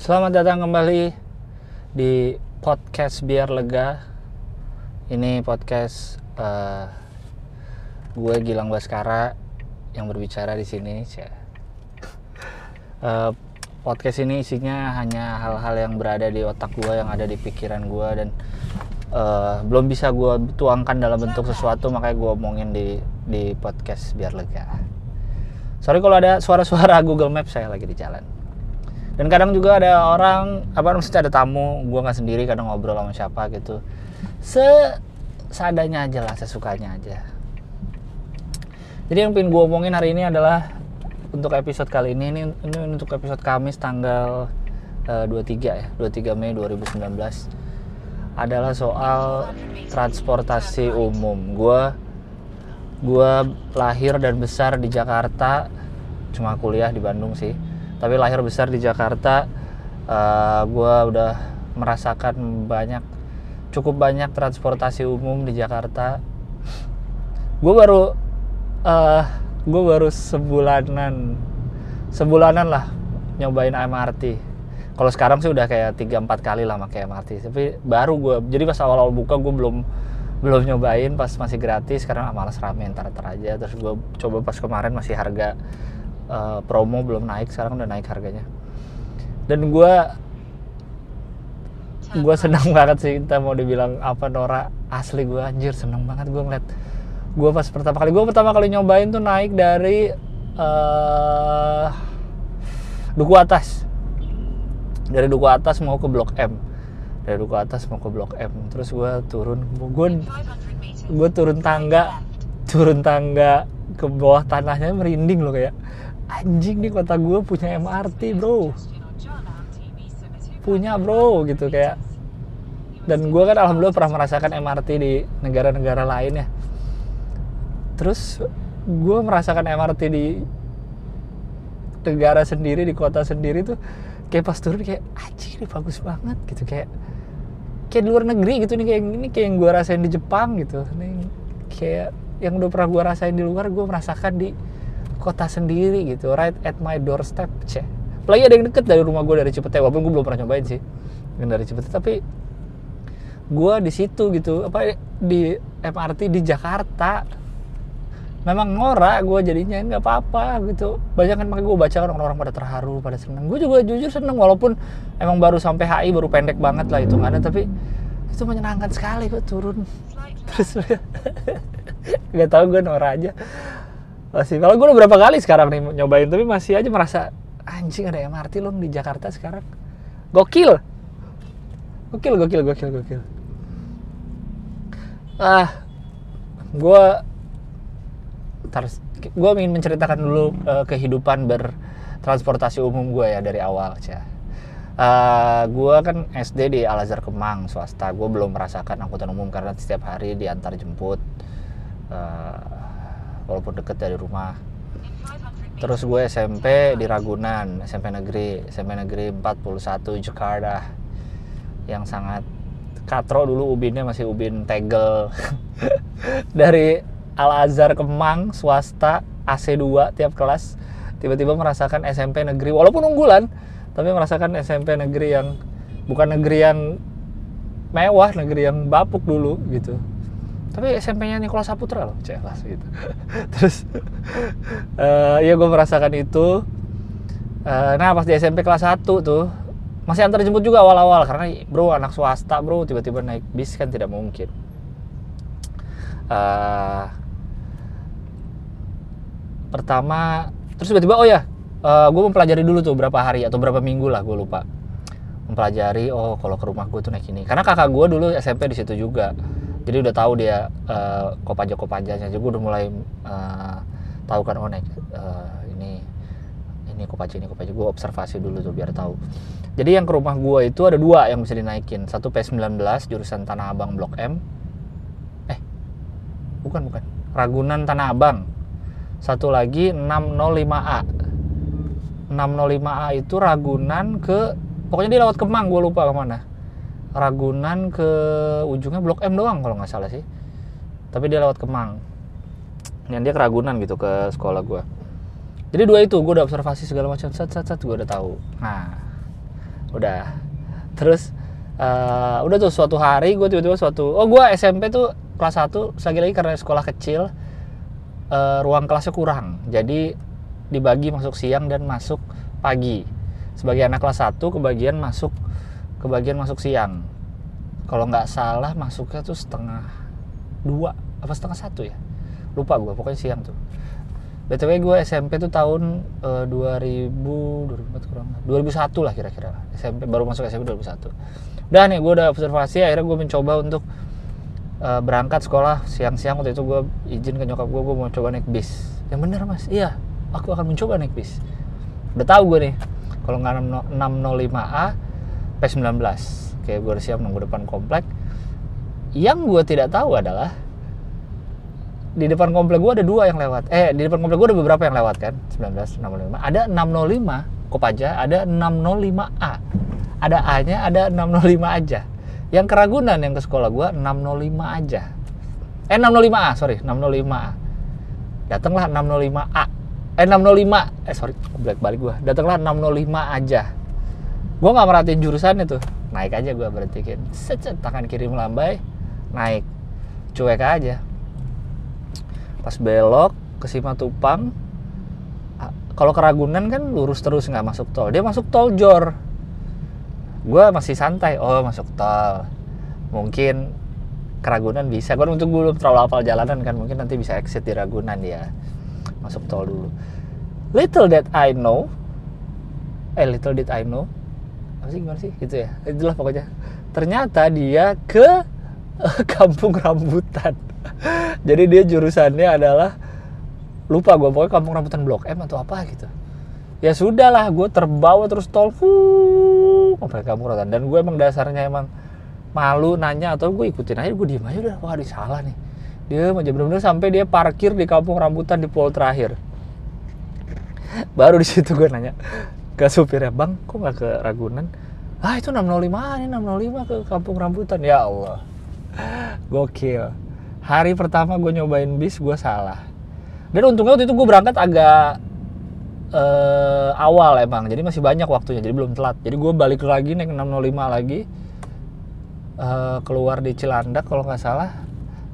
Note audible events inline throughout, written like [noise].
Selamat datang kembali di podcast biar lega. Ini podcast eh, gue Gilang Baskara yang berbicara di sini. Eh, podcast ini isinya hanya hal-hal yang berada di otak gue, yang ada di pikiran gue dan eh, belum bisa gue tuangkan dalam bentuk sesuatu, makanya gue omongin di di podcast biar lega. Sorry kalau ada suara-suara Google Maps saya lagi di jalan dan kadang juga ada orang apa maksudnya ada tamu gue nggak sendiri kadang ngobrol sama siapa gitu. Se seadanya aja lah sesukanya aja. Jadi yang pengen gue omongin hari ini adalah untuk episode kali ini ini, ini untuk episode Kamis tanggal eh, 23 ya 23 Mei 2019 adalah soal transportasi umum. Gue gue lahir dan besar di Jakarta cuma kuliah di Bandung sih tapi lahir besar di Jakarta uh, gue udah merasakan banyak cukup banyak transportasi umum di Jakarta. Gue baru uh, gue baru sebulanan sebulanan lah nyobain MRT kalau sekarang sih udah kayak 3-4 kali lah pakai MRT tapi baru gue jadi pas awal-awal buka gue belum belum nyobain pas masih gratis sekarang ah, malas rame ntar ntar aja. Terus gue coba pas kemarin masih harga uh, promo belum naik sekarang udah naik harganya. Dan gue gue senang [laughs] banget sih kita mau dibilang apa Nora asli gue anjir seneng banget gue ngeliat. Gue pas pertama kali gue pertama kali nyobain tuh naik dari uh, duku atas. Dari duku atas mau ke blok M. Dari duku atas mau ke blok M. Terus gue turun gue gue turun tangga turun tangga ke bawah tanahnya merinding loh kayak anjing nih kota gue punya MRT bro. Punya bro gitu kayak. Dan gue kan alhamdulillah pernah merasakan MRT di negara-negara lain ya. Terus gue merasakan MRT di negara sendiri di kota sendiri tuh kayak pas turun kayak anjing ini bagus banget gitu kayak. Kayak di luar negeri gitu nih kayak ini kayak yang gue rasain di Jepang gitu. Nih kayak yang udah pernah gue rasain di luar gue merasakan di kota sendiri gitu right at my doorstep ceh apalagi ada yang deket dari rumah gue dari Cipete. Walaupun gue belum pernah nyobain sih yang dari Cipete. Tapi gue di situ gitu apa di MRT di Jakarta. Memang ngora gue jadinya nggak apa-apa gitu. Banyak kan makanya gue baca kan orang-orang pada terharu pada seneng. Gue juga jujur seneng walaupun emang baru sampai HI baru pendek banget lah itu ada. Tapi itu menyenangkan sekali gue turun. Terus [laughs] nggak tahu gue Nora aja masih kalau gue udah berapa kali sekarang nih nyobain tapi masih aja merasa anjing ada MRT loh di Jakarta sekarang. Gokil. Gokil gokil gokil gokil. Ah gue gue ingin menceritakan dulu uh, kehidupan bertransportasi umum gue ya dari awal cah uh, gue kan SD di Al Azhar Kemang swasta. Gue belum merasakan angkutan umum karena setiap hari diantar jemput uh, walaupun deket dari rumah. Terus gue SMP di Ragunan SMP Negeri SMP Negeri 41 Jakarta. Yang sangat katro dulu ubinnya masih ubin tegel. [laughs] Dari Al Azhar Kemang swasta AC2 tiap kelas tiba-tiba merasakan SMP negeri. Walaupun unggulan tapi merasakan SMP negeri yang bukan negeri yang mewah negeri yang bapuk dulu gitu tapi SMP-nya Nikola Saputra loh celas gitu. [laughs] Terus uh, ya gue merasakan itu. Uh, nah pas di SMP kelas 1 tuh masih antar jemput juga awal-awal karena bro anak swasta bro tiba-tiba naik bis kan tidak mungkin. Uh, pertama terus tiba-tiba oh ya uh, gue mempelajari dulu tuh berapa hari atau berapa minggu lah gue lupa. Mempelajari oh kalau ke rumah gue tuh naik ini. Karena kakak gue dulu SMP di situ juga jadi udah tahu dia uh, kopaja kopajanya jadi gue udah mulai uh, tahu kan oh naik uh, ini ini kopaja ini kopaja. Gue observasi dulu tuh biar tahu. Jadi yang ke rumah gue itu ada dua yang bisa dinaikin. Satu P19 jurusan Tanah Abang Blok M. Eh bukan bukan. Ragunan Tanah Abang. Satu lagi 605A 605A itu Ragunan ke pokoknya dia lewat Kemang gue lupa ke mana Ragunan ke ujungnya Blok M doang kalau nggak salah sih. Tapi dia lewat Kemang. Dan dia ke Ragunan gitu ke sekolah gue jadi dua itu gue udah observasi segala macam sat sat sat gue udah tahu. Nah udah. Terus uh, udah tuh suatu hari gue tiba-tiba suatu oh gue SMP tuh kelas 1 lagi-lagi karena sekolah kecil uh, ruang kelasnya kurang. Jadi dibagi masuk siang dan masuk pagi. Sebagai anak kelas 1 kebagian masuk kebagian masuk siang. Kalau nggak salah masuknya tuh setengah dua apa setengah satu ya? Lupa gue pokoknya siang tuh. Btw gue SMP tuh tahun uh, 2000 2004 kurang 2001 lah kira-kira. SMP baru masuk SMP 2001 udah nih gue udah observasi akhirnya gue mencoba untuk uh, berangkat sekolah siang-siang. Waktu itu gue izin ke nyokap gue gue mau coba naik bis. Yang bener mas? Iya aku akan mencoba naik bis. Udah tahu gue nih kalau nggak 605A P19 kayak gue siap nunggu depan komplek. Yang gue tidak tahu adalah di depan komplek gue ada dua yang lewat. Eh di depan komplek gue ada beberapa yang lewat kan? 1965 ada 605 Kopaja. Ada 605A ada A. Nya ada 605 aja. Yang keragunan yang ke sekolah gue 605 aja. Eh 605A sorry 605A datanglah 605A eh 605 eh sorry balik balik gue datanglah 605 aja gue nggak merhatiin jurusan itu. Naik aja gue berhentikin secet tangan kiri melambai naik. Cuek aja. Pas belok ke Simatupang kalau keragunan kan lurus terus nggak masuk tol. Dia masuk tol jor. Gue masih santai. Oh masuk tol. Mungkin keragunan bisa. Gue untuk belum terlalu hafal jalanan kan. Mungkin nanti bisa exit di Ragunan ya. Masuk tol dulu. Little that I know eh little did I know apa sih gimana sih? Gitu ya. Itulah pokoknya. Ternyata dia ke kampung rambutan. [laughs] Jadi dia jurusannya adalah lupa gue pokoknya kampung rambutan blok M atau apa gitu. Ya sudah lah gue terbawa terus tol sampai kampung rambutan. Dan gue emang dasarnya emang malu nanya atau gue ikutin aja gue diem aja udah. Wah salah nih. Dia aja. Bener-bener sampai dia parkir di kampung rambutan di pol terakhir. Baru di situ gue nanya ke supirnya bang kok nggak ke Ragunan? Ah itu 605 ini 605 ke kampung rambutan. Ya Allah. Gokil. Hari pertama gue nyobain bis gue salah. Dan untungnya waktu itu gue berangkat agak uh, awal emang jadi masih banyak waktunya jadi belum telat. Jadi gue balik lagi naik 605 lagi uh, keluar di Cilandak kalau nggak salah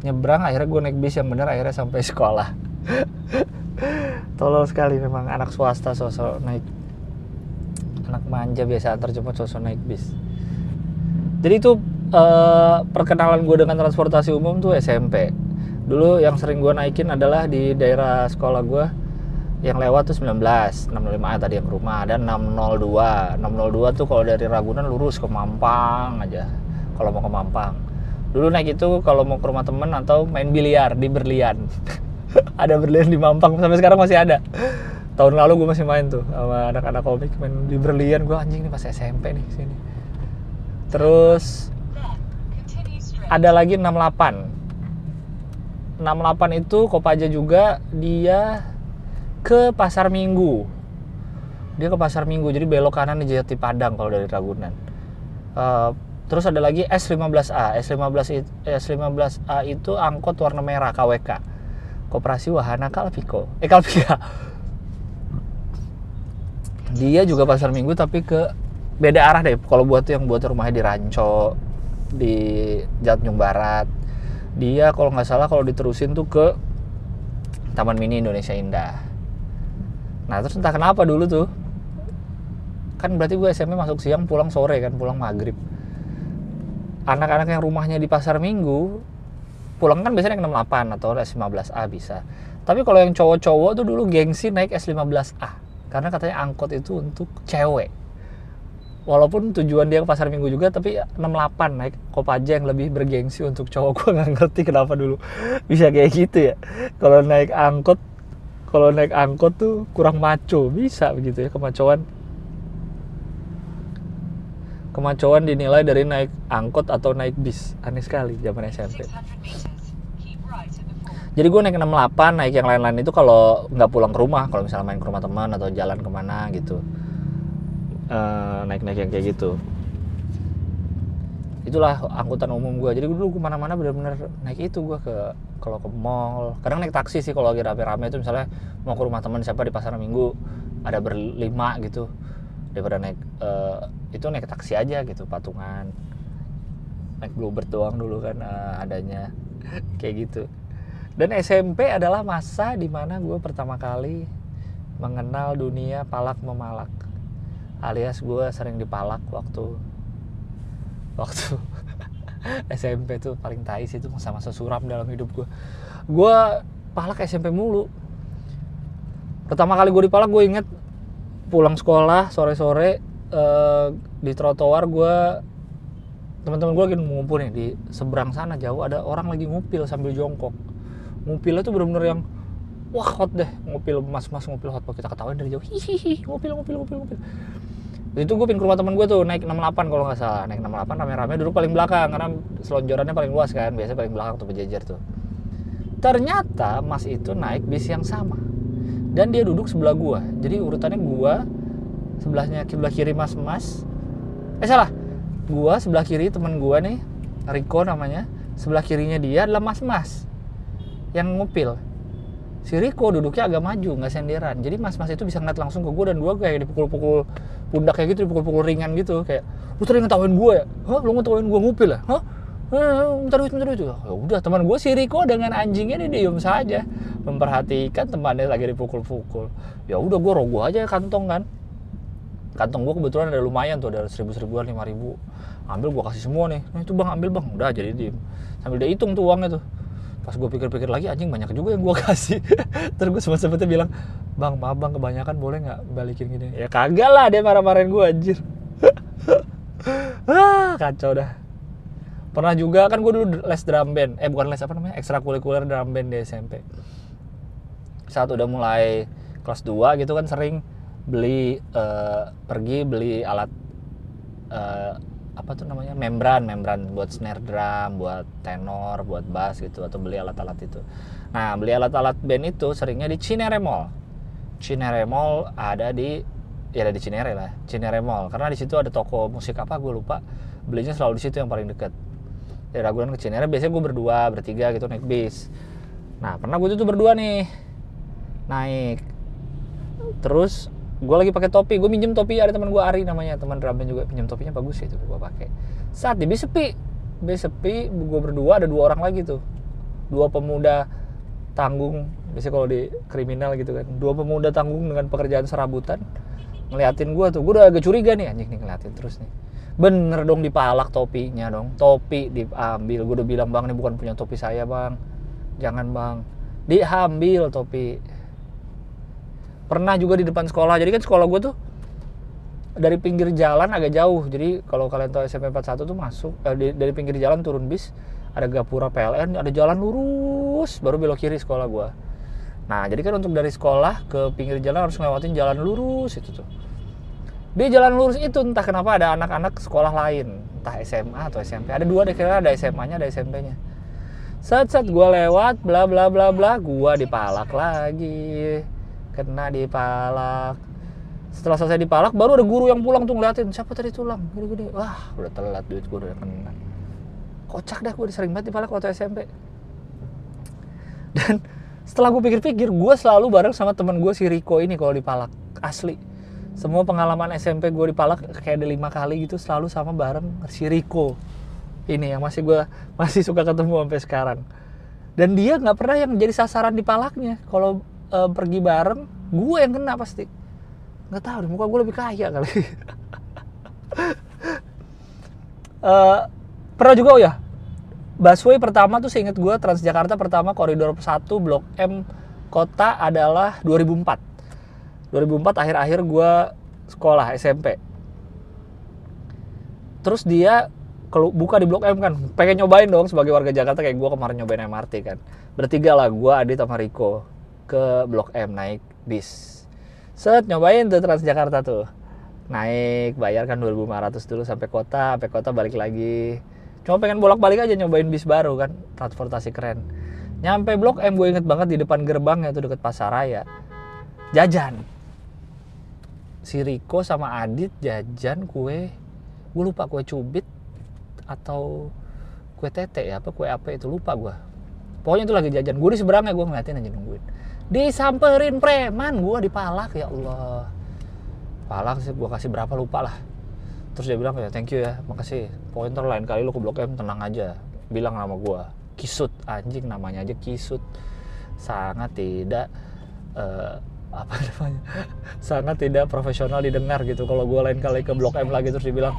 nyebrang akhirnya gue naik bis yang bener akhirnya sampai sekolah. [laughs] Tolol sekali memang anak swasta sosok naik anak manja biasa antar jemput sosok naik bis. Jadi itu uh, perkenalan gue dengan transportasi umum tuh SMP dulu yang sering gue naikin adalah di daerah sekolah gue yang lewat tuh 19 605 tadi yang rumah dan 602 602 tuh kalau dari Ragunan lurus ke Mampang aja kalau mau ke Mampang. Dulu naik itu kalau mau ke rumah temen atau main biliar di Berlian. [laughs] Ada Berlian di Mampang sampai sekarang masih ada tahun lalu gue masih main tuh sama anak-anak komik main di Berlian gue anjing nih pas SMP nih sini. Terus ada lagi 68 68 itu Kopaja juga dia ke Pasar Minggu. Dia ke Pasar Minggu jadi belok kanan di Jati Padang kalau dari Ragunan. Uh, terus ada lagi S15A S15 S15A itu angkot warna merah KWK Koperasi Wahana Kalpiko. Eh Kalpika dia juga Pasar Minggu tapi ke beda arah deh. Kalau buat yang buat rumahnya di Ranco di Jatnyung Barat. Dia kalau nggak salah kalau diterusin tuh ke Taman Mini Indonesia Indah. Nah terus entah kenapa dulu tuh kan berarti gue SMP masuk siang pulang sore kan pulang maghrib. Anak-anak yang rumahnya di pasar minggu pulang kan biasanya naik 68 atau S15A bisa. Tapi kalau yang cowok-cowok tuh dulu gengsi naik S15A karena katanya angkot itu untuk cewek. Walaupun tujuan dia ke pasar minggu juga tapi 68 naik kopaja yang lebih bergengsi untuk cowok. [laughs] Gue nggak ngerti kenapa dulu bisa kayak gitu ya. Kalau naik angkot kalau naik angkot tuh kurang maco. Bisa begitu ya kemacoan kemacoan dinilai dari naik angkot atau naik bis. Aneh sekali zaman SMP jadi gue naik 68 naik yang lain-lain itu kalau nggak pulang ke rumah kalau misalnya main ke rumah teman atau jalan ke mana gitu. Naik naik-naik yang kayak gitu. Itulah angkutan umum gue jadi dulu gue mana-mana bener-bener naik itu gue ke kalau ke mall. Kadang naik taksi sih kalau lagi rame-rame itu misalnya mau ke rumah teman siapa di pasar minggu ada berlima gitu. Daripada naik eh, itu naik taksi aja gitu patungan. Naik bluebird doang dulu kan eh, adanya. Kayak gitu dan SMP adalah masa di mana gue pertama kali mengenal dunia palak memalak alias gue sering dipalak waktu waktu [laughs] SMP tuh paling tai sih itu masa-masa suram dalam hidup gue gue palak SMP mulu. Pertama kali gue dipalak gue inget pulang sekolah sore-sore eh, di trotoar gue teman-teman gue lagi ngumpul nih di seberang sana jauh ada orang lagi ngupil sambil jongkok ngupilnya tuh bener-bener yang wah hot deh. Ngupil mas-mas ngupil hot kita ketawain dari jauh. Hihihi ngupil ngupil ngupil ngupil. Itu gue pin ke rumah temen gue tuh naik 68 kalau nggak salah. Naik 68 rame-rame duduk paling belakang karena selonjorannya paling luas kan biasanya paling belakang tuh berjejer tuh. Ternyata mas itu naik bis yang sama. Dan dia duduk sebelah gua. Jadi urutannya gua sebelahnya sebelah kiri mas mas eh salah. Gua sebelah kiri temen gua nih Riko namanya. Sebelah kirinya dia adalah mas mas yang ngupil si Riko duduknya agak maju nggak senderan jadi mas mas itu bisa ngeliat langsung ke gua dan gua kayak dipukul-pukul pundak kayak gitu dipukul-pukul ringan gitu kayak lu tadi ngetawain gua ya hah lu ngetawain gua ngupil ya hah duit, minta duit. Ya udah teman gue si Riko dengan anjingnya dia diem saja memperhatikan temannya lagi dipukul-pukul. Ya udah gue rogoh aja kantong kan. Kantong gue kebetulan ada lumayan tuh ada seribu seribuan lima ribu. Ambil gue kasih semua nih. Nah itu bang ambil bang. Udah jadi diem. Sambil dia hitung tuh uangnya tuh. Pas gue pikir-pikir lagi anjing banyak juga yang gue [laughs] kasih. Terus gue sempat-sempatnya bilang, bang maaf bang kebanyakan boleh nggak balikin gini? Ya kagak lah dia marah-marahin gue anjir. ah kacau dah pernah juga kan gue dulu les drum band eh bukan les apa namanya ekstrakurikuler drum band di SMP saat udah mulai kelas 2 gitu kan sering beli uh, pergi beli alat uh, apa tuh namanya membran membran buat snare drum buat tenor buat bass gitu atau beli alat-alat itu. Nah beli alat-alat band itu seringnya di Cinere Mall. Cinere Mall ada di ya ada di Cinere lah Cinere Mall. Karena di situ ada toko musik apa gue lupa. Belinya selalu di situ yang paling deket. Dari Ragunan ke Cinere biasanya gue berdua bertiga gitu naik bis. Nah pernah gue tuh berdua nih naik. Terus gue lagi pakai topi gue minjem topi ada teman gue Ari namanya teman drumnya juga pinjam topinya bagus itu gue pakai. Saat di bis sepi bis sepi gue berdua ada dua orang lagi tuh. Dua pemuda tanggung biasanya kalau di kriminal gitu kan. Dua pemuda tanggung dengan pekerjaan serabutan ngeliatin gue tuh. Gue udah agak curiga nih anjing nih ngeliatin terus nih. Bener dong dipalak topinya dong topi diambil. Gue udah bilang bang ini bukan punya topi saya bang. Jangan bang. Diambil topi pernah juga di depan sekolah. Jadi kan sekolah gue tuh dari pinggir jalan agak jauh. Jadi kalau kalian tahu SMP 41 tuh masuk eh, dari pinggir jalan turun bis ada gapura PLN ada jalan lurus baru belok kiri sekolah gue nah jadi kan untuk dari sekolah ke pinggir jalan harus ngelewatin jalan lurus itu tuh. Di jalan lurus itu entah kenapa ada anak-anak sekolah lain entah SMA atau SMP ada dua deh kira ada SMA-nya ada SMP-nya saat saat gue lewat bla bla bla bla gue dipalak lagi kena dipalak. Setelah selesai dipalak baru ada guru yang pulang tuh ngeliatin siapa tadi tulang? Gede-gede wah udah telat duit gue udah kena. Kocak dah gue sering banget dipalak waktu SMP dan setelah gue pikir-pikir gue selalu bareng sama teman gue si Riko ini kalau dipalak asli. Semua pengalaman SMP gue di Palak kayak ada lima kali gitu selalu sama bareng si Riko ini yang masih gue masih suka ketemu sampai sekarang. Dan dia nggak pernah yang jadi sasaran di Palaknya kalau e, pergi bareng gue yang kena pasti. Nggak tahu di muka gue lebih kaya kali. [laughs] E, pernah juga oh ya. Busway pertama tuh seinget gue Transjakarta pertama koridor 1 Blok M kota adalah 2004 2004 akhir-akhir gue sekolah SMP terus dia buka di Blok M kan pengen nyobain dong sebagai warga Jakarta kayak gue kemarin nyobain MRT kan. Bertiga lah gue Adit sama Riko ke Blok M naik bis. Set nyobain tuh Transjakarta tuh. Naik bayar kan 2500 dulu sampai kota sampai kota balik lagi. Cuma pengen bolak-balik aja nyobain bis baru kan transportasi keren. Nyampe Blok M gue inget banget di depan gerbangnya tuh deket Pasaraya. Jajan. Si Riko sama Adit jajan kue gue lupa kue cubit atau kue tete ya apa kue apa itu lupa gue pokoknya itu lagi jajan. Gue di seberangnya gue ngeliatin aja nungguin disamperin preman gue dipalak ya Allah. Palak sih gue kasih berapa lupa lah. Terus dia bilang ya thank you ya makasih. Pointer lain kali lu ke blok M tenang aja bilang nama gue kisut anjing namanya aja kisut. Sangat tidak uh, apa [laughs] namanya sangat tidak profesional didengar gitu. Kalau gue lain kali ke blok M lagi terus dibilang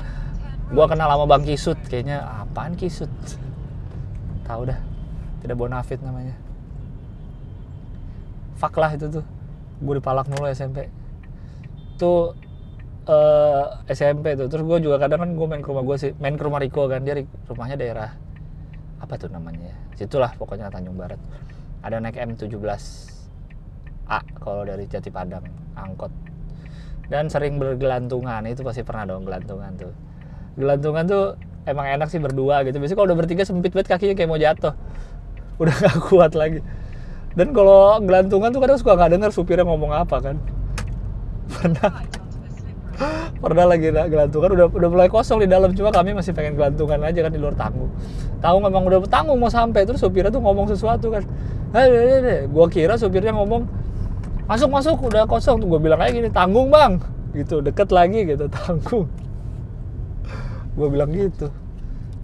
gue kenal lama bang kisut. Kayaknya apaan kisut? Tahu dah tidak bonafit namanya fuck lah itu tuh. Gue dipalak mulu SMP tuh uh, eh, SMP tuh. Terus gue juga kadang kan gue main ke rumah gue sih. Main ke rumah Riko kan dia rumahnya daerah apa tuh namanya situlah pokoknya Tanjung Barat. Ada naik M17 A kalau dari Jati Padang angkot. Dan sering bergelantungan itu pasti pernah dong gelantungan tuh. Gelantungan tuh emang enak sih berdua gitu. Biasanya kalau udah bertiga sempit banget kakinya kayak mau jatuh. Udah [laughs] gak kuat lagi dan kalau gelantungan tuh kadang suka nggak dengar supirnya ngomong apa kan? Pernah. Pernah lagi gelantungan udah udah mulai kosong di dalam cuma kami masih pengen gelantungan aja kan di luar tanggung tahu memang udah tanggung mau sampai terus supirnya tuh ngomong sesuatu kan. Gue kira supirnya ngomong masuk masuk udah kosong. Tuh gue bilang aja gini tanggung bang. Gitu deket lagi gitu [laughs] tanggung. Gue bilang gitu.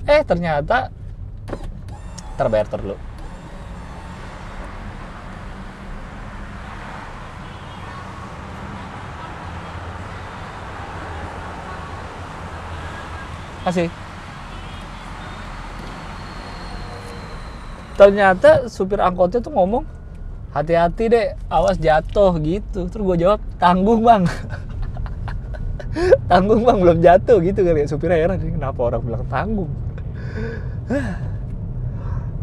Eh ternyata terbayar terlalu kasih ternyata supir angkotnya tuh ngomong hati-hati deh awas jatuh gitu. Terus gue jawab tanggung bang. [laughs] Tanggung bang. Belum jatuh gitu kali ya. Supirnya heran kenapa orang bilang tanggung? [sighs]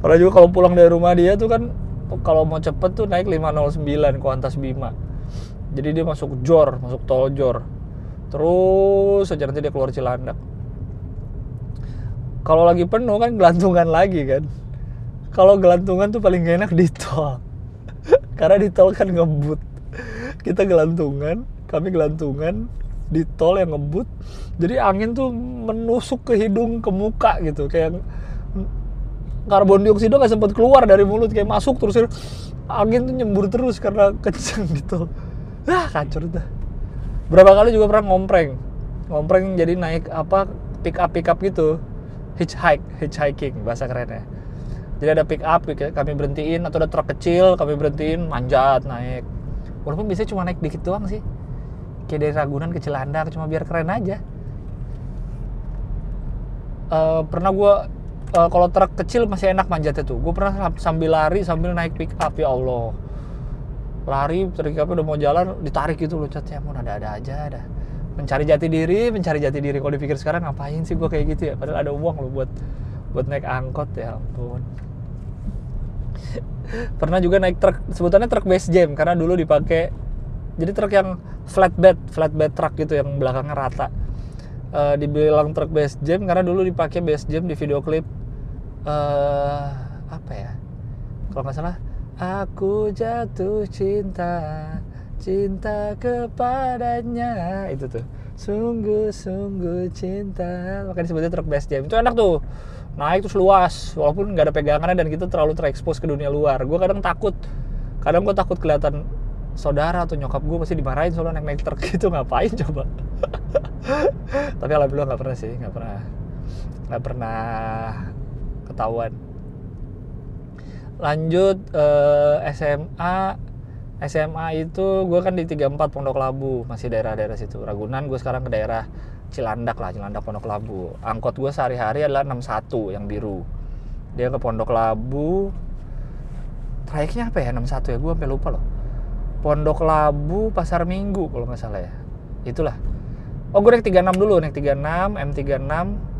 Pernah juga kalau pulang dari rumah dia tuh kan kalau mau cepet tuh naik 509 Kuantas Bima. Jadi dia masuk Jor, masuk tol Jor. Terus aja nanti dia keluar Cilandak kalau lagi penuh kan gelantungan lagi kan. Kalau gelantungan tuh paling gak enak di tol [laughs] karena di tol kan ngebut. Kita gelantungan kami gelantungan di tol yang ngebut. Jadi angin tuh menusuk ke hidung ke muka gitu. Kayak karbon dioksida nggak sempat keluar dari mulut kayak masuk terus. Angin tuh nyembur terus karena [laughs] kenceng di tol ah kacau dah. Berapa kali juga pernah ngompreng. Ngompreng jadi naik apa pick up pick up gitu hitchhike hitchhiking bahasa kerennya. Jadi ada pick up kami berhentiin atau ada truk kecil kami berhentiin manjat naik. Walaupun bisa cuma naik dikit doang sih. Kayak dari Ragunan ke Cilandak cuma biar keren aja. Uh, pernah gue uh, kalau truk kecil masih enak manjatnya tuh. Gue pernah sambil lari sambil naik pick up ya Allah. Lari pick udah mau jalan ditarik gitu loh catnya mau ada-ada aja ada mencari jati diri mencari jati diri. Kalau dipikir sekarang ngapain sih gue kayak gitu ya? Padahal ada uang loh buat buat naik angkot ya ampun. [laughs] Pernah juga naik truk sebutannya truk base jam karena dulu dipakai jadi truk yang flatbed flatbed truk gitu yang belakangnya rata. Uh, dibilang truk base jam karena dulu dipakai base jam di video klip uh, apa ya? Kalau nggak salah aku jatuh cinta cinta kepadanya. Itu tuh. Sungguh-sungguh cinta. Makanya disebutnya truk best jam. Itu enak tuh. Naik terus luas. Walaupun nggak ada pegangannya dan kita terlalu terekspos ke dunia luar. Gue kadang takut. Kadang gue takut kelihatan saudara atau nyokap gue pasti dimarahin soalnya naik naik truk gitu. Ngapain coba? [laughs] Tapi alhamdulillah nggak pernah sih. Nggak pernah. Nggak pernah ketahuan. Lanjut eh, SMA SMA itu gue kan di 34 Pondok Labu masih daerah-daerah situ. Ragunan gue sekarang ke daerah Cilandak lah Cilandak Pondok Labu. Angkot gue sehari-hari adalah 61 yang biru. Dia ke Pondok Labu trayeknya apa ya? 61 ya? Gue sampai lupa loh. Pondok Labu Pasar Minggu kalau nggak salah ya. Itulah. Oh gue naik 36 dulu naik 36 M36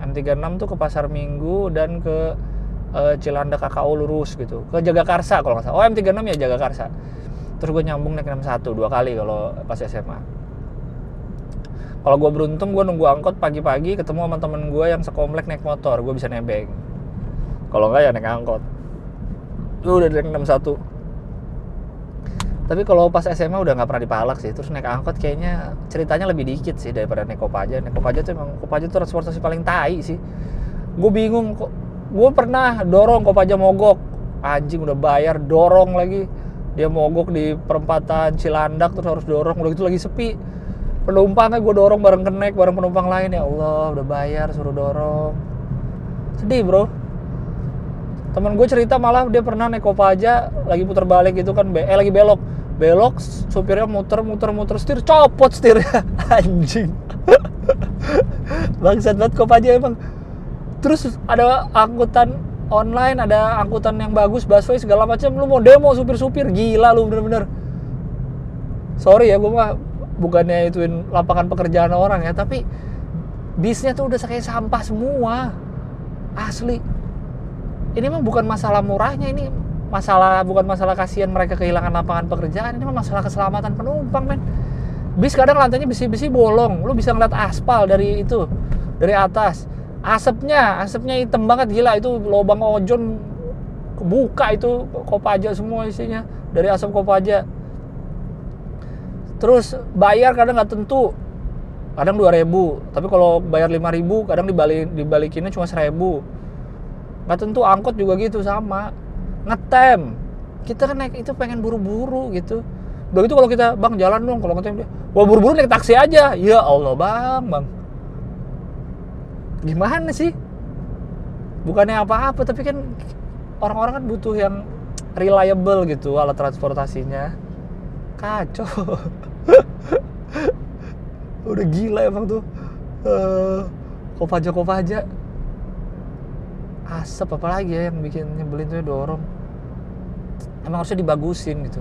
M36 tuh ke Pasar Minggu dan ke uh, Cilandak KKO lurus gitu. Ke Jagakarsa kalau nggak salah. Oh M36 ya Jagakarsa terus gue nyambung naik 61 dua kali kalau pas SMA kalau gue beruntung gue nunggu angkot pagi-pagi ketemu sama temen gue yang sekomplek naik motor gue bisa nebeng. Kalau enggak ya naik angkot. Gue udah naik 61 tapi kalau pas SMA udah nggak pernah dipalak sih terus naik angkot kayaknya ceritanya lebih dikit sih daripada naik kopaja. Naik kopaja tuh emang kopaja tuh transportasi paling tai sih. Gue bingung kok gue pernah dorong kopaja mogok. Anjing udah bayar dorong lagi dia mogok di perempatan Cilandak terus harus dorong. Udah gitu lagi sepi. Penumpangnya gue dorong bareng kenek bareng penumpang lain. Ya Allah udah bayar suruh dorong. Sedih bro. Temen gue cerita malah dia pernah naik aja lagi putar balik gitu kan eh lagi belok. Belok supirnya muter muter muter setir copot setirnya. [laughs] Anjing. Bangsat banget aja emang. Terus ada angkutan online ada angkutan yang bagus busway segala macam lu mau demo supir-supir gila lu bener-bener. Sorry ya gue bukannya ituin lapangan pekerjaan orang ya tapi bisnya tuh udah kayak sampah semua. Asli. Ini mah bukan masalah murahnya ini masalah bukan masalah kasihan mereka kehilangan lapangan pekerjaan ini mah masalah keselamatan penumpang men. Bis kadang lantainya besi-besi bolong lu bisa ngeliat aspal dari itu dari atas asapnya asapnya hitam banget gila. Itu lubang ojon buka itu kopaja semua isinya. Dari asap kopaja terus bayar kadang nggak tentu. Kadang 2000 tapi kalau bayar 5000 kadang dibalik dibalikinnya cuma 1000 nggak tentu angkot juga gitu sama. Ngetem. Kita kan naik itu pengen buru-buru gitu. Udah gitu kalau kita bang jalan dong. Kalau ngetem dia wah buru-buru naik taksi aja. Ya Allah bang bang gimana sih? Bukannya apa-apa tapi kan orang-orang kan butuh yang reliable gitu alat transportasinya. Kacau. [laughs] Udah gila emang tuh. Uh, kopaja kopaja asap apa lagi ya yang bikin nyebelin tuh ya, dorong. Emang harusnya dibagusin gitu.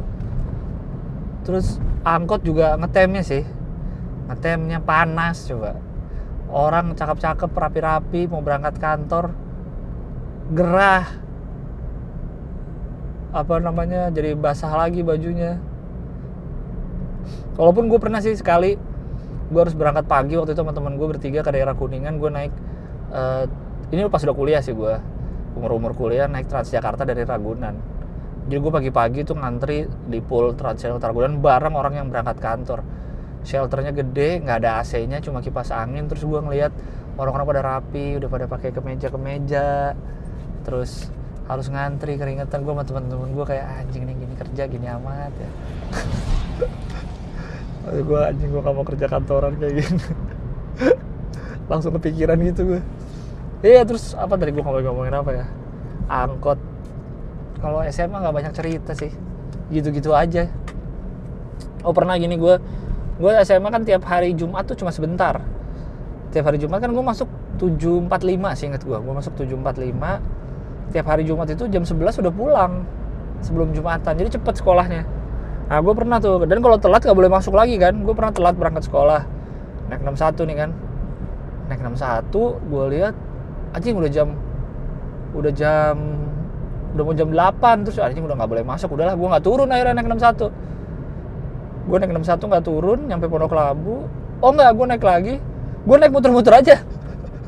Terus angkot juga ngetemnya sih. Ngetemnya panas coba orang cakep-cakep rapi-rapi mau berangkat kantor gerah. Apa namanya jadi basah lagi bajunya. Walaupun gue pernah sih sekali gue harus berangkat pagi waktu itu sama teman gue bertiga ke daerah kuningan gue naik uh, ini pas udah kuliah sih gue umur-umur kuliah naik Transjakarta dari Ragunan. Jadi gue pagi-pagi tuh ngantri di pool Transjakarta Ragunan bareng orang yang berangkat kantor shelternya gede nggak ada AC-nya cuma kipas angin. Terus gue ngeliat orang-orang pada rapi udah pada pakai kemeja-kemeja. Terus harus ngantri keringetan. Gue sama teman-teman gue kayak anjing nih gini kerja gini amat ya. [laughs] Gue anjing gue gak mau kerja kantoran kayak gini. [laughs] Langsung kepikiran gitu gue iya terus apa tadi gue ngomong ngomongin apa ya? Angkot. Kalau SMA nggak banyak cerita sih. Gitu-gitu aja. Oh pernah gini gue gue SMA kan tiap hari Jumat tuh cuma sebentar. Tiap hari Jumat kan gue masuk 7.45 sih inget gue gue masuk 7.45 tiap hari Jumat itu jam 11 udah pulang sebelum Jumatan. Jadi cepet sekolahnya. Nah gue pernah tuh. Dan kalau telat gak boleh masuk lagi kan. Gue pernah telat berangkat sekolah. Naik 61 nih kan. Naik 61 gue lihat anjing udah jam udah jam udah mau jam 8 terus anjing udah nggak boleh masuk. Udahlah gue nggak turun akhirnya naik 61 gue naik 61 nggak turun nyampe Pondok Labu. Oh nggak gue naik lagi. Gue naik muter-muter aja.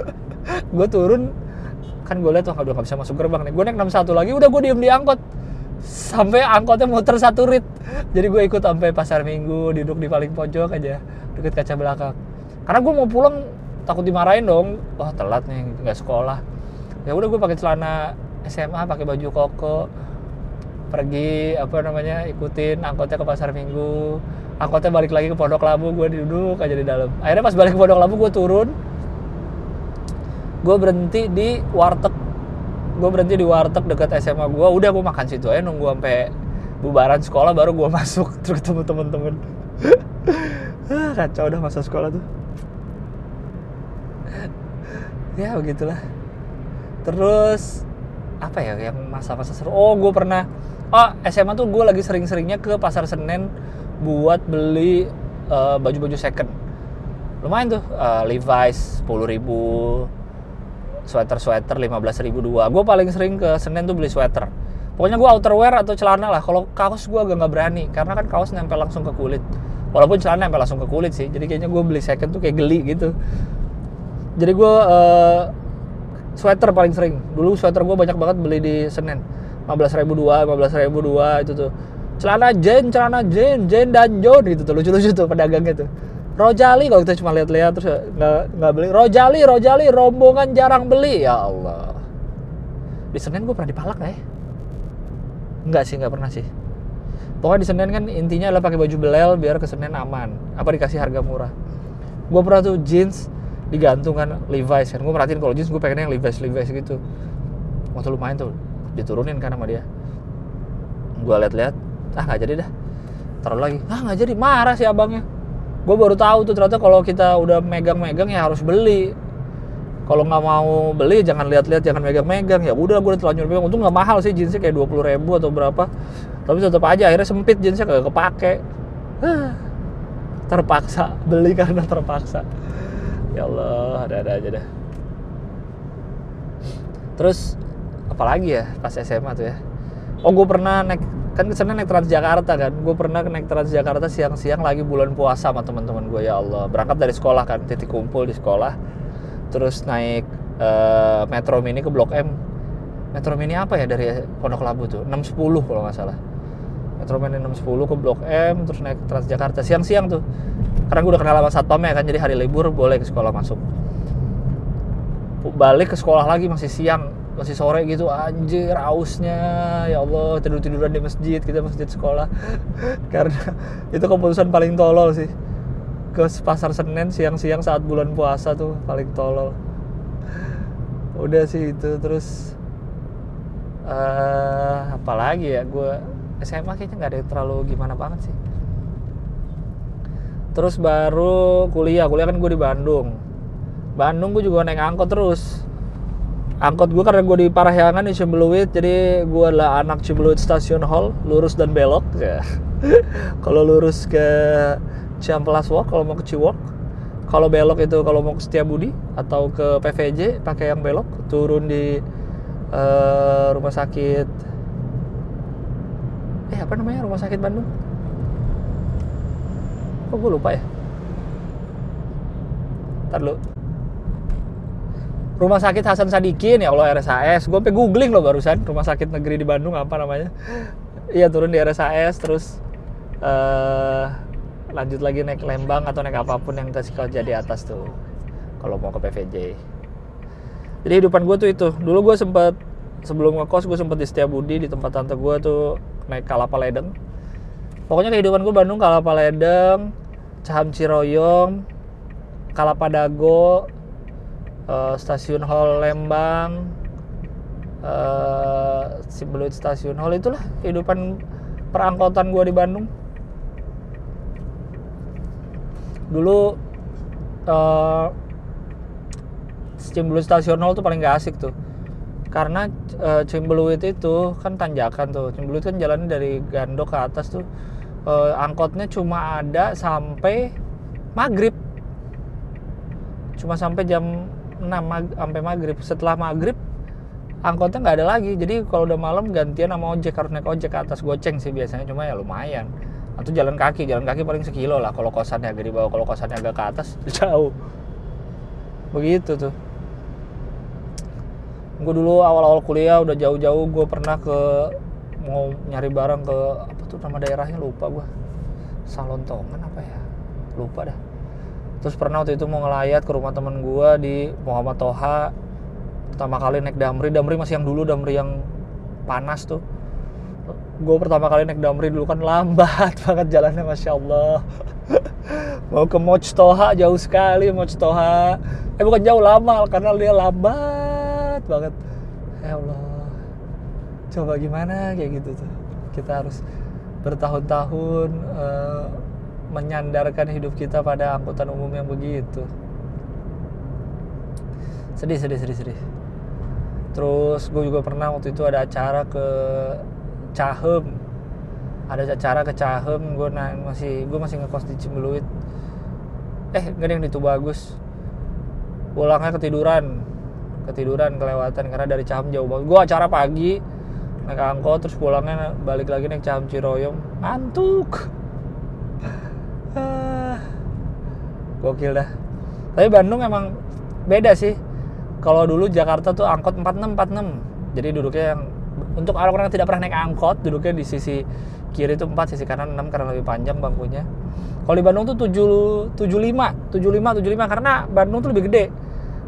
[laughs] Gue turun. Kan gue lihat wah udah nggak bisa masuk gerbang nih. Gue naik 61 lagi udah gue diem di angkot. Sampai angkotnya muter satu rit. Jadi gue ikut sampai pasar minggu duduk di paling pojok aja deket kaca belakang. Karena gue mau pulang takut dimarahin dong. Wah telat nih nggak sekolah. Ya udah gue pakai celana SMA pakai baju koko pergi apa namanya ikutin angkotnya ke pasar minggu. Angkotnya balik lagi ke pondok labu gue duduk aja di dalam. Akhirnya pas balik ke pondok labu gue turun. Gue berhenti di warteg. Gue berhenti di warteg dekat SMA gue udah gue makan situ aja nunggu sampai bubaran sekolah baru gue [laughs] masuk terus ketemu temen-temen. Ah, kacau udah masa sekolah tuh. Ya begitulah. Terus apa ya yang masa-masa seru? Oh gue pernah oh SMA tuh gue lagi sering-seringnya ke pasar Senen buat beli baju baju-baju second. Lumayan tuh uh, Levi's 10 ribu sweater-sweater 15 ribu dua. Gue paling sering ke Senen tuh beli sweater. Pokoknya gue outerwear atau celana lah. Kalau kaos gue agak nggak berani karena kan kaos nempel langsung ke kulit. Walaupun celana nempel langsung ke kulit sih jadi kayaknya gue beli second tuh kayak geli gitu. Jadi gue uh, sweater paling sering. Dulu sweater gue banyak banget beli di Senen 15 ribu dua 15 ribu dua itu tuh. Celana Jen celana Jen Jen dan John gitu tuh lucu-lucu tuh pedagangnya tuh. Rojali kalau kita cuma lihat-lihat terus nggak nggak beli. Rojali Rojali rombongan jarang beli. Ya Allah. Di Senen gue pernah dipalak nggak ya? Nggak sih nggak pernah sih. Pokoknya di Senen kan intinya adalah pakai baju belel biar ke Senen aman. Apa dikasih harga murah? Gue pernah tuh jeans digantung kan Levi's kan. Gue perhatiin kalau jeans gue pengen yang Levi's Levi's gitu. Waktu lumayan tuh diturunin kan sama dia. Gue liat-liat ah nggak jadi dah. Taruh lagi ah nggak jadi marah sih abangnya. Gue baru tahu tuh ternyata kalau kita udah megang-megang ya harus beli. Kalau nggak mau beli jangan lihat-lihat jangan megang-megang. Ya udah gue udah telanjur megang. Untung nggak mahal sih jeansnya kayak dua puluh ribu atau berapa. Tapi tetap aja akhirnya sempit jeansnya kagak kepake. Terpaksa beli [laughs] karena terpaksa. Ya Allah ada-ada aja dah. Terus apalagi ya pas SMA tuh ya. Oh gue pernah naik kan ke sana naik Transjakarta kan. Gue pernah naik Transjakarta siang-siang lagi bulan puasa sama teman-teman gue ya Allah. Berangkat dari sekolah kan titik kumpul di sekolah. Terus naik eh, Metro Mini ke Blok M. Metro Mini apa ya dari Pondok Labu tuh? 610 kalau nggak salah. Metro Mini 610 ke Blok M terus naik Transjakarta siang-siang tuh. Karena gue udah kenal sama satpamnya kan jadi hari libur boleh ke sekolah masuk. Balik ke sekolah lagi masih siang masih sore gitu anjir ausnya ya Allah tidur tiduran di masjid kita masjid sekolah. [laughs] Karena itu keputusan paling tolol sih. Ke pasar Senen siang-siang saat bulan puasa tuh paling tolol. [laughs] Udah sih itu terus eh apalagi ya gue SMA kayaknya nggak ada yang terlalu gimana banget sih. Terus baru kuliah kuliah kan gue di Bandung. Bandung gue juga naik angkot terus angkot gue karena gue di Parahyangan di Cimbeluit jadi gue adalah anak Cimbeluit Station Hall lurus dan belok. Ya [laughs] kalau lurus ke Ciamplas Walk kalau mau ke Ciwok. Kalau belok itu kalau mau ke Setiabudi atau ke PVJ pakai yang belok. Turun di eh, rumah sakit eh apa namanya? Rumah sakit Bandung. Kok gue lupa ya? Ntar dulu Rumah Sakit Hasan Sadikin ya Allah RSAS. Gue sampai googling loh barusan Rumah Sakit Negeri di Bandung apa namanya. Iya turun di RSAS terus eh lanjut lagi naik Lembang atau naik apa pun yang kasih kau jadi atas tuh. Kalau mau ke PVJ. Jadi hidupan gue tuh itu. Dulu gue sempat sebelum ngekos gue sempat di Setiabudi di tempat tante gue tuh naik Kalapa Ledeng. Pokoknya kehidupan gue Bandung Kalapa Ledeng, Caham Ciroyong, Kalapa Dago, eh, stasiun Hall Lembang, Simbeluit Stasiun Hall itulah kehidupan perangkotan gue di Bandung. Dulu eh Cimbeluit Stasiun Hall tuh paling gak asik tuh. Karena eh, Cimbeluit itu kan tanjakan tuh. Cimbeluit kan jalannya dari Gandok ke atas tuh. eh, angkotnya cuma ada sampai maghrib. Cuma sampai jam 6 mag- sampai maghrib. Setelah maghrib angkotnya nggak ada lagi. Jadi kalau udah malam gantian sama ojek harus naik ojek ke atas goceng sih biasanya. Cuma ya lumayan. Atau jalan kaki, jalan kaki paling sekilo lah. Kalau kosannya agak di bawah, kalau kosannya agak ke atas [laughs] jauh. Begitu tuh. Gue dulu awal-awal kuliah udah jauh-jauh gue pernah ke mau nyari barang ke apa tuh nama daerahnya lupa gue. Salontongan apa ya? Lupa dah. Terus pernah waktu itu mau ngelayat ke rumah temen gue di Muhammad Toha. Pertama kali naik Damri, Damri masih yang dulu Damri yang panas tuh. Gue pertama kali naik Damri dulu kan lambat [laughs] banget jalannya Masya Allah. [laughs] mau ke Moch Toha jauh sekali Moch Toha. Eh bukan jauh lama karena dia lambat banget. Ya Allah. Coba gimana kayak gitu tuh. Kita harus bertahun-tahun eh, menyandarkan hidup kita pada angkutan umum yang begitu. Sedih, sedih, sedih, sedih. Terus gue juga pernah waktu itu ada acara ke Cahem. Ada acara ke Cahem, gue na- masih gue masih ngekos di Cimbeluit. Eh, nggak ada yang di Tubagus. Pulangnya ketiduran. Ketiduran kelewatan karena dari Cahem jauh banget. Gue acara pagi naik angkot terus pulangnya balik lagi naik Cahem Ciroyong. Antuk. Ah, Gokil dah. Tapi Bandung emang beda sih. Kalau dulu Jakarta tuh angkot 46 46. Jadi duduknya yang untuk orang-orang yang tidak pernah naik angkot, duduknya di sisi kiri itu 4, sisi kanan 6 karena lebih panjang bangkunya. Kalau di Bandung tuh 7 75, 75 75 karena Bandung tuh lebih gede.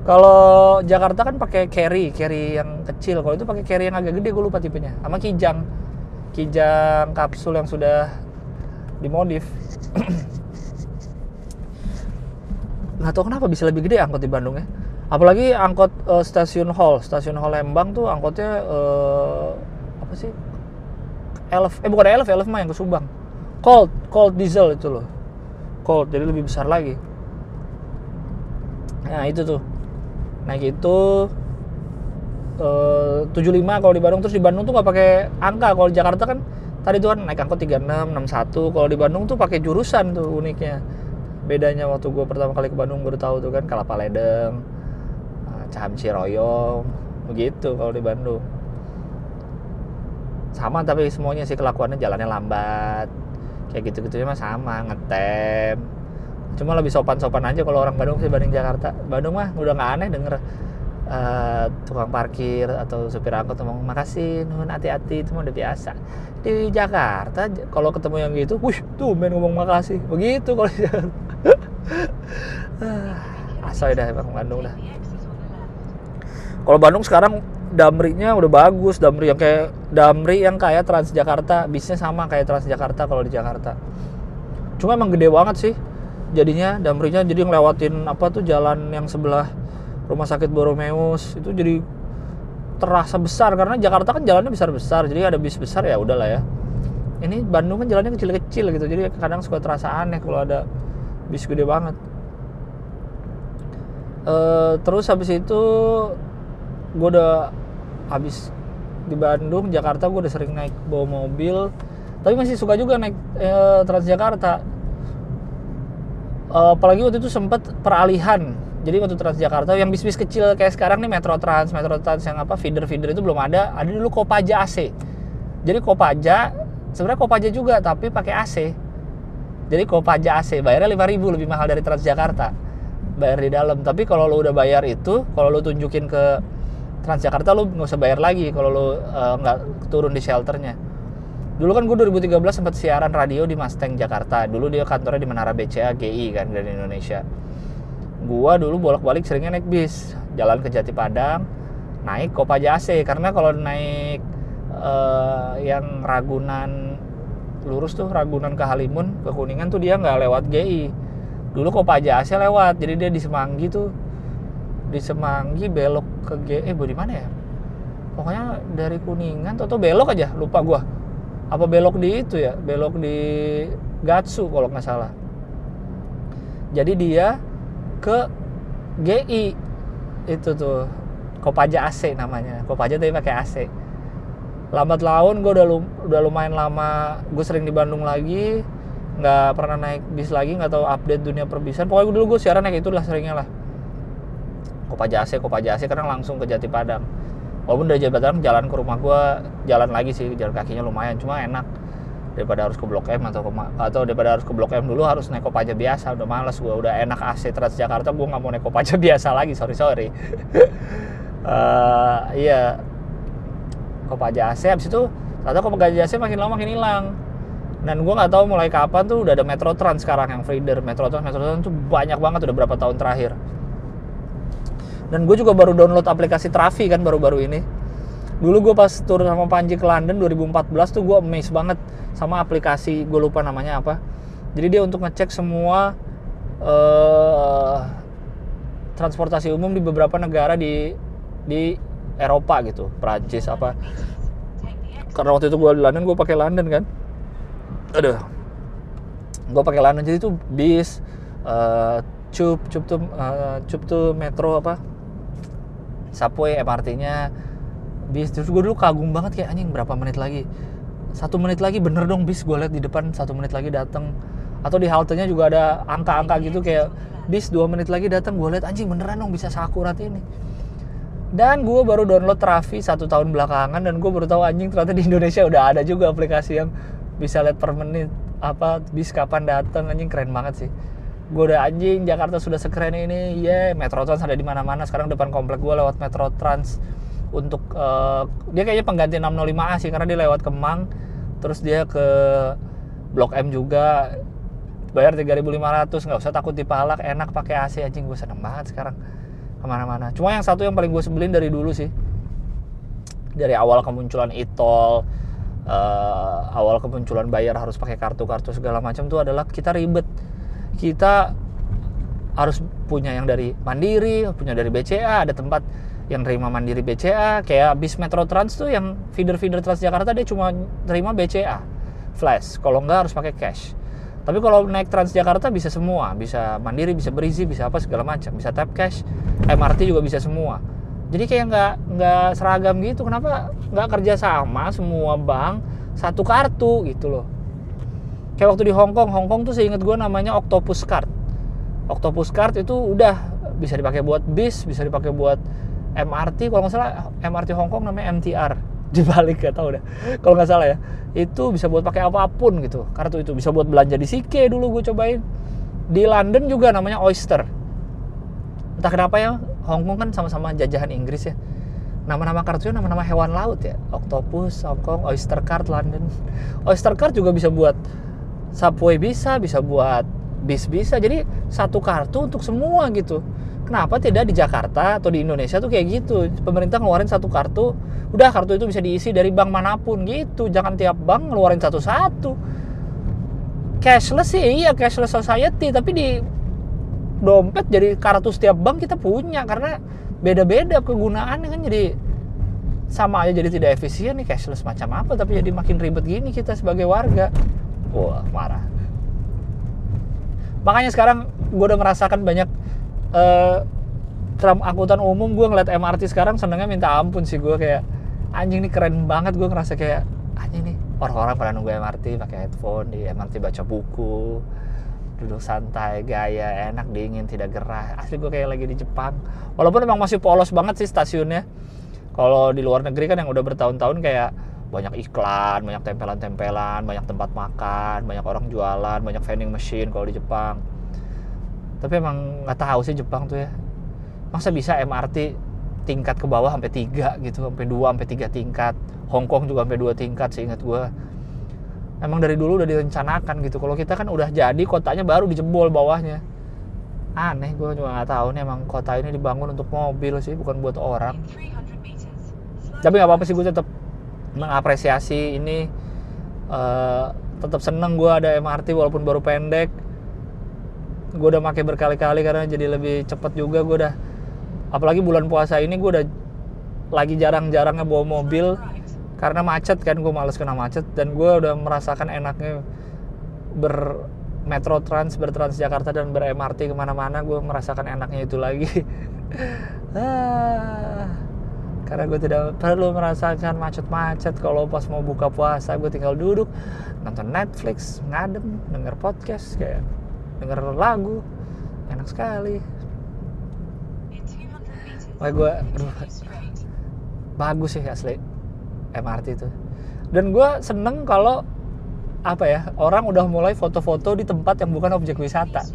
Kalau Jakarta kan pakai carry, carry yang kecil. Kalau itu pakai carry yang agak gede, gue lupa tipenya. Sama Kijang. Kijang kapsul yang sudah dimodif. [clears throat] nggak tahu kenapa bisa lebih gede angkot di Bandung ya. Apalagi angkot uh, stasiun Hall. Stasiun Hall Lembang tuh angkotnya uh, apa sih? Elf eh bukan Elf Elf mah yang ke Subang. Cold Cold diesel itu loh. Cold jadi lebih besar lagi. Nah itu tuh. Naik itu eh, 75 kalau di Bandung. Terus di Bandung tuh nggak pakai angka. Kalau di Jakarta kan tadi tuh kan naik angkot 36 61 kalau di Bandung tuh pakai jurusan tuh uniknya bedanya waktu gue pertama kali ke Bandung baru tahu tuh kan Kelapa Ledeng eh, Caham Ciroyong begitu kalau di Bandung. Sama tapi semuanya sih kelakuannya jalannya lambat kayak gitu-gitu mah sama ngetem. Cuma lebih sopan-sopan aja kalau orang Bandung sih dibanding Jakarta. Bandung mah udah nggak aneh denger uh, tukang parkir atau supir angkot ngomong makasih nuhun hati-hati itu udah biasa di Jakarta kalau ketemu yang gitu wih tuh main ngomong makasih begitu kalau di Jakarta [laughs] asoy dah emang Bandung dah kalau Bandung sekarang Damrinya udah bagus, Damri yang kayak Damri yang kayak Transjakarta, bisnya sama kayak Transjakarta kalau di Jakarta. Cuma emang gede banget sih. Jadinya Damrinya jadi ngelewatin apa tuh jalan yang sebelah Rumah Sakit Boromeus itu jadi terasa besar karena Jakarta kan jalannya besar-besar. Jadi ada bis besar ya udahlah ya. Ini Bandung kan jalannya kecil-kecil gitu. Jadi kadang suka terasa aneh kalau ada bis gede banget. Uh, terus habis itu gue udah habis di Bandung Jakarta gue udah sering naik bawa mobil tapi masih suka juga naik e, Transjakarta e, apalagi waktu itu sempat peralihan jadi waktu Transjakarta yang bis-bis kecil kayak sekarang nih Metro Trans Metro Trans yang apa feeder-feeder itu belum ada ada dulu Kopaja AC jadi Kopaja sebenarnya Kopaja juga tapi pakai AC jadi Kopaja AC bayarnya 5000 lebih mahal dari Transjakarta bayar di dalam tapi kalau lo udah bayar itu kalau lo tunjukin ke Transjakarta lu nggak usah bayar lagi kalau lu uh, nggak turun di shelternya. Dulu kan gue 2013 sempat siaran radio di Mustang Jakarta. Dulu dia kantornya di Menara BCA GI kan dari Indonesia. Gua dulu bolak-balik seringnya naik bis, jalan ke Jati Padang, naik Kopaja AC karena kalau naik uh, yang Ragunan lurus tuh Ragunan ke Halimun ke Kuningan tuh dia nggak lewat GI. Dulu Kopaja AC lewat, jadi dia di Semanggi tuh. Di Semanggi belok ke G eh di mana ya? Pokoknya dari Kuningan atau belok aja lupa gua. Apa belok di itu ya? Belok di Gatsu kalau nggak salah. Jadi dia ke GI itu tuh Kopaja AC namanya. Kopaja tapi pakai AC lambat laun gue udah udah lumayan lama gue sering di Bandung lagi nggak pernah naik bis lagi nggak tahu update dunia perbisan. Pokoknya dulu gue siaran naik itulah seringnya lah. Kopaja AC Kopaja AC karena langsung ke Jati Padang. Walaupun dari Jati Padang jalan ke rumah gue jalan lagi sih jalan kakinya lumayan cuma enak daripada harus ke Blok M atau ke, atau daripada harus ke Blok M dulu harus naik Kopaja biasa. Udah males gue udah enak AC Transjakarta gue nggak mau naik Kopaja [laughs] biasa lagi sorry sorry. Uh, [laughs] iya. Kopaja AC habis itu ternyata Kopaja AC makin lama makin hilang. Dan gue nggak tahu mulai kapan tuh udah ada Metro Trans sekarang yang feeder. Metro Trans Metro Trans tuh banyak banget udah berapa tahun terakhir. Dan gue juga baru download aplikasi Trafi kan baru-baru ini dulu gue pas turun sama Panji ke London 2014 tuh gue amazed banget sama aplikasi gue lupa namanya apa. Jadi dia untuk ngecek semua uh, transportasi umum di beberapa negara di di Eropa gitu Prancis apa. Karena waktu itu gue di London gue pakai London kan. Aduh gue pakai London. Jadi tuh bis uh, cup cup tuh uh, cup tuh metro apa subway MRT-nya bis. Terus gue dulu kagum banget kayak anjing berapa menit lagi? Satu menit lagi bener dong bis. Gue liat di depan satu menit lagi datang atau di haltenya juga ada angka-angka gitu kayak bis dua menit lagi datang gue liat anjing beneran dong bisa sakurat ini. Dan gue baru download Trafi satu tahun belakangan dan gue baru tahu anjing ternyata di Indonesia udah ada juga aplikasi yang bisa lihat per menit apa bis kapan datang anjing keren banget sih. Gue udah anjing Jakarta sudah sekeren ini. Ya yeah, Metro Trans ada di mana-mana. Sekarang depan komplek gue lewat Metro Trans untuk uh, dia kayaknya pengganti 605A sih karena dia lewat Kemang terus dia ke Blok M juga bayar 3.500 nggak usah takut dipalak enak pakai AC anjing gue seneng banget sekarang ke mana-mana. Cuma yang satu yang paling gue sebelin dari dulu sih dari awal kemunculan e-tol uh, awal kemunculan bayar harus pakai kartu-kartu segala macam tuh adalah kita ribet. Kita harus punya yang dari Mandiri punya dari BCA ada tempat yang terima Mandiri BCA kayak bis Metro Trans tuh yang feeder-feeder Transjakarta dia cuma terima BCA flash. Kalau enggak harus pakai cash. Tapi kalau naik Transjakarta bisa semua. Bisa Mandiri bisa berisi bisa apa segala macam. Bisa tap cash MRT juga bisa semua. Jadi kayak nggak nggak seragam gitu. Kenapa nggak kerja sama semua bank satu kartu gitu loh. Kayak waktu di Hong Kong Hong Kong tuh seingat gue namanya Octopus Card. Octopus Card itu udah bisa dipakai buat bis bisa dipakai buat MRT kalau nggak salah MRT Hong Kong namanya MTR [laughs] dibalik ya tahu deh. Kalau nggak salah ya itu bisa buat pakai apa pun gitu. Kartu itu bisa buat belanja di Sike dulu gue cobain. Di London juga namanya Oyster. Entah kenapa ya Hong Kong kan sama-sama jajahan Inggris ya. Nama-nama kartunya nama-nama hewan laut ya. Octopus Hong Kong Oyster Card London. [laughs] Oyster Card juga bisa buat subway bisa bisa buat bis bisa. Jadi satu kartu untuk semua gitu kenapa tidak di Jakarta atau di Indonesia tuh kayak gitu? Pemerintah ngeluarin satu kartu udah kartu itu bisa diisi dari bank mana pun gitu. Jangan tiap bank ngeluarin satu-satu. Cashless sih iya cashless society tapi di dompet jadi kartu setiap bank kita punya karena beda-beda kegunaannya kan. Jadi sama aja jadi tidak efisien nih cashless macam apa tapi jadi makin ribet gini kita sebagai warga. Wah marah. Makanya sekarang gue udah merasakan banyak uh, tram angkutan umum gue ngeliat MRT sekarang senengnya minta ampun sih gue kayak anjing nih keren banget gue ngerasa kayak anjing nih orang-orang pada nunggu MRT pakai headphone di MRT baca buku duduk santai gaya enak dingin tidak gerah. Asli gue kayak lagi di Jepang. Walaupun memang masih polos banget sih stasiunnya. Kalau di luar negeri kan yang udah bertahun-tahun kayak banyak iklan, banyak tempelan-tempelan, banyak tempat makan, banyak orang jualan, banyak vending machine kalau di Jepang. Tapi emang nggak tahu sih Jepang tuh ya. Masa bisa MRT tingkat ke bawah sampai tiga gitu, sampai dua, sampai tiga tingkat. Hong Kong juga sampai dua tingkat seingat gue. Emang dari dulu udah direncanakan gitu. Kalau kita kan udah jadi kotanya baru dijebol bawahnya. Aneh, gue juga nggak tahu nih emang kota ini dibangun untuk mobil sih, bukan buat orang. Tapi nggak apa-apa sih gue tetap mengapresiasi ini uh, tetap seneng gue ada MRT walaupun baru pendek gue udah pakai berkali-kali karena jadi lebih cepet juga gue udah. Apalagi bulan puasa ini gue udah lagi jarang-jarangnya bawa mobil karena macet kan gue males kena macet dan gue udah merasakan enaknya ber Metro Trans, bertrans Jakarta dan ber MRT ke mana-mana gue merasakan enaknya itu lagi. [laughs] Ah karena gue tidak perlu merasakan macet-macet. Kalau pas mau buka puasa gue tinggal duduk nonton Netflix ngadem denger podcast kayak denger lagu. Enak sekali. Wah gue aduh, bagus sih asli MRT itu. Dan gue seneng kalau apa ya orang udah mulai foto-foto di tempat yang bukan objek wisata.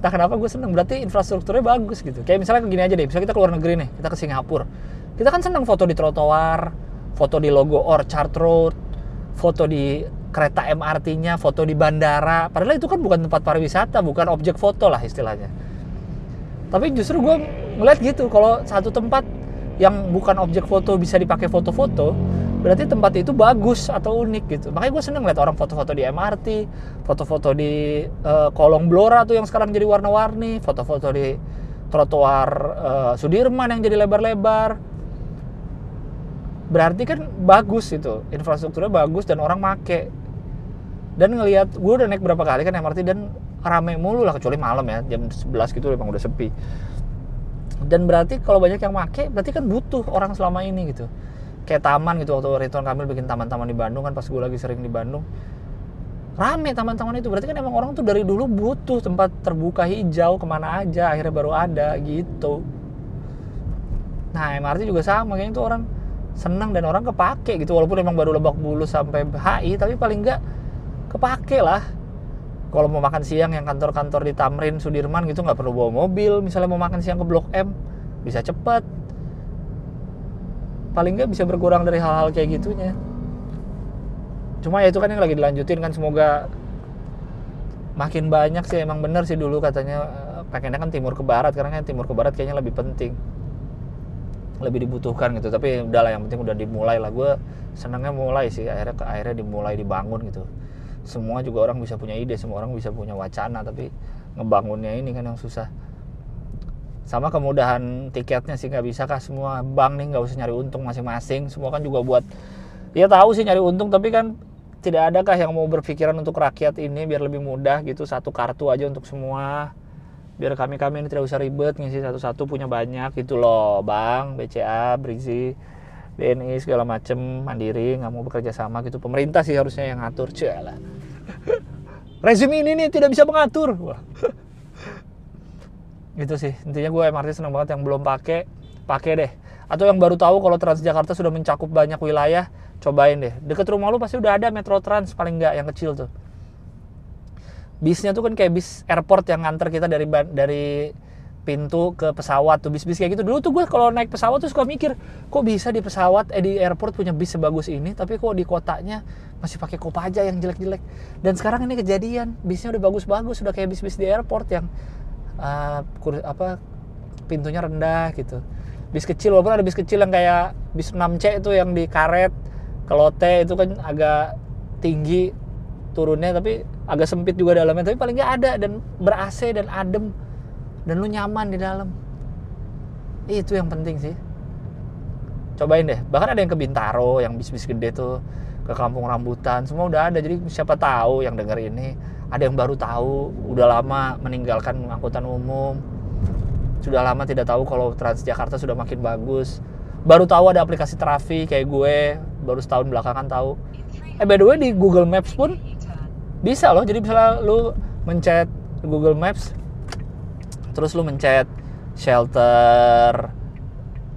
Entah kenapa gue seneng berarti infrastrukturnya bagus gitu. Kayak misalnya gini aja deh misalnya kita keluar negeri nih kita ke Singapura. Kita kan senang foto di trotoar foto di logo Orchard Road foto di kereta MRT-nya foto di bandara. Padahal itu kan bukan tempat pariwisata bukan objek foto lah istilahnya. Tapi justru gue ngeliat gitu kalau satu tempat yang bukan objek foto bisa dipakai foto-foto berarti tempat itu bagus atau unik gitu. Makanya gue seneng lihat orang foto-foto di MRT foto-foto di uh, kolong Blora tuh yang sekarang jadi warna-warni foto-foto di trotoar uh, Sudirman yang jadi lebar-lebar. Berarti kan bagus itu infrastrukturnya bagus dan orang make dan ngelihat gue udah naik berapa kali kan MRT dan rame mulu lah kecuali malam ya jam 11 gitu memang udah sepi. Dan berarti kalau banyak yang make berarti kan butuh orang selama ini gitu. Kayak taman gitu waktu Ridwan Kamil bikin taman-taman di Bandung kan pas gue lagi sering di Bandung. Rame taman-taman itu berarti kan emang orang tuh dari dulu butuh tempat terbuka hijau ke mana aja akhirnya baru ada gitu. Nah MRT juga sama kayaknya tuh orang senang dan orang kepake gitu walaupun emang baru lebak bulus sampai HI tapi paling enggak kepake lah. Kalau mau makan siang yang kantor-kantor di Tamrin Sudirman gitu nggak perlu bawa mobil. Misalnya mau makan siang ke Blok M bisa cepet. Paling nggak bisa berkurang dari hal-hal kayak gitunya. Cuma ya itu kan yang lagi dilanjutin kan semoga makin banyak sih. Emang bener sih dulu katanya eh, pengennya kan timur ke barat. Karena kan timur ke barat kayaknya lebih penting. Lebih dibutuhkan gitu. Tapi udahlah yang penting udah dimulai lah. Gue senangnya mulai sih. Akhirnya ke akhirnya dimulai dibangun gitu semua juga orang bisa punya ide semua orang bisa punya wacana tapi ngebangunnya ini kan yang susah. Sama kemudahan tiketnya sih nggak bisa kah semua bank nih nggak usah nyari untung masing-masing. Semua kan juga buat ya tahu sih nyari untung tapi kan tidak adakah yang mau berpikiran untuk rakyat ini biar lebih mudah gitu satu kartu aja untuk semua. Biar kami kami ini tidak usah ribet ngisi satu-satu punya banyak gitu loh. Bang BCA Brizi BNI segala macem mandiri nggak mau bekerja sama gitu. Pemerintah sih harusnya yang ngatur lah. [laughs] Rezim ini nih tidak bisa mengatur. Wah. [laughs] Gitu sih. Intinya gue MRT seneng banget yang belum pakai pakai deh. Atau yang baru tahu kalau Transjakarta sudah mencakup banyak wilayah cobain deh. Deket rumah lu pasti udah ada Metro Trans paling nggak yang kecil tuh. Bisnya tuh kan kayak bis airport yang nganter kita dari dari pintu ke pesawat tuh bis-bis kayak gitu. Dulu tuh gue kalau naik pesawat tuh suka mikir kok bisa di pesawat eh di airport punya bis sebagus ini tapi kok di kotanya masih pakai kopaja yang jelek-jelek. Dan sekarang ini kejadian bisnya udah bagus-bagus udah kayak bis-bis di airport yang uh, apa pintunya rendah gitu. Bis kecil walaupun ada bis kecil yang kayak bis 6C itu yang di karet kelote itu kan agak tinggi turunnya tapi agak sempit juga dalamnya tapi paling nggak ada dan ber AC dan adem dan lu nyaman di dalam. Itu yang penting sih. Cobain deh. Bahkan ada yang ke Bintaro yang bis-bis gede tuh ke kampung rambutan semua udah ada. Jadi siapa tahu yang denger ini ada yang baru tahu udah lama meninggalkan angkutan umum. Sudah lama tidak tahu kalau Transjakarta sudah makin bagus. Baru tahu ada aplikasi traffic kayak gue baru setahun belakangan tahu. Eh by the way di Google Maps pun bisa loh. Jadi misalnya lu mencet Google Maps terus lu mencet shelter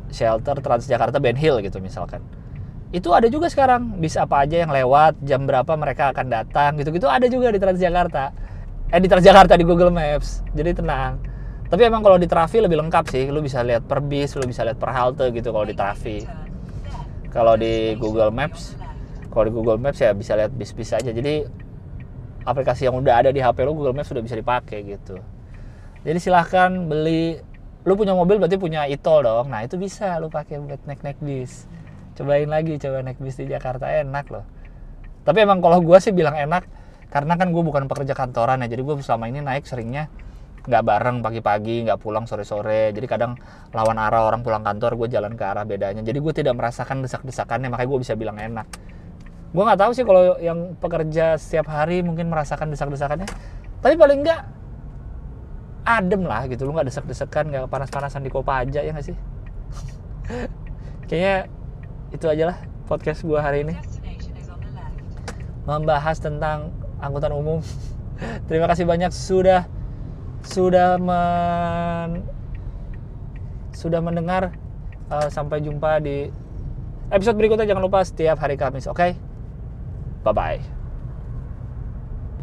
shelter Transjakarta Ben Hill gitu misalkan. Itu ada juga sekarang bis apa aja yang lewat jam berapa mereka akan datang gitu-gitu ada juga di Transjakarta. Eh di Transjakarta di Google Maps. Jadi tenang. Tapi emang kalau di Trafi lebih lengkap sih. Lu bisa lihat per bis lu bisa lihat per halte gitu kalau di Trafi kalau di Google Maps kalau di Google Maps ya bisa lihat bis-bis aja. Jadi aplikasi yang udah ada di HP lu Google Maps sudah bisa dipakai gitu jadi silahkan beli. Lu punya mobil berarti punya e-tol dong. Nah itu bisa lu pakai buat naik-naik bis. Cobain lagi coba naik bis di Jakarta enak loh. Tapi emang kalau gue sih bilang enak karena kan gue bukan pekerja kantoran ya. Jadi gue selama ini naik seringnya nggak bareng pagi-pagi nggak pulang sore-sore. Jadi kadang lawan arah orang pulang kantor gue jalan ke arah bedanya. Jadi gue tidak merasakan desak-desakannya makanya gue bisa bilang enak. Gue nggak tahu sih kalau yang pekerja setiap hari mungkin merasakan desak-desakannya. Tapi paling nggak adem lah gitu. Lu nggak desak-desakan nggak panas-panasan di kopa aja ya nggak sih? Kayaknya itu aja lah podcast gue hari ini. Membahas tentang angkutan umum. [laughs] Terima kasih banyak sudah sudah men sudah mendengar. Uh, sampai jumpa di episode berikutnya. Jangan lupa setiap hari Kamis oke? Okay? bye bye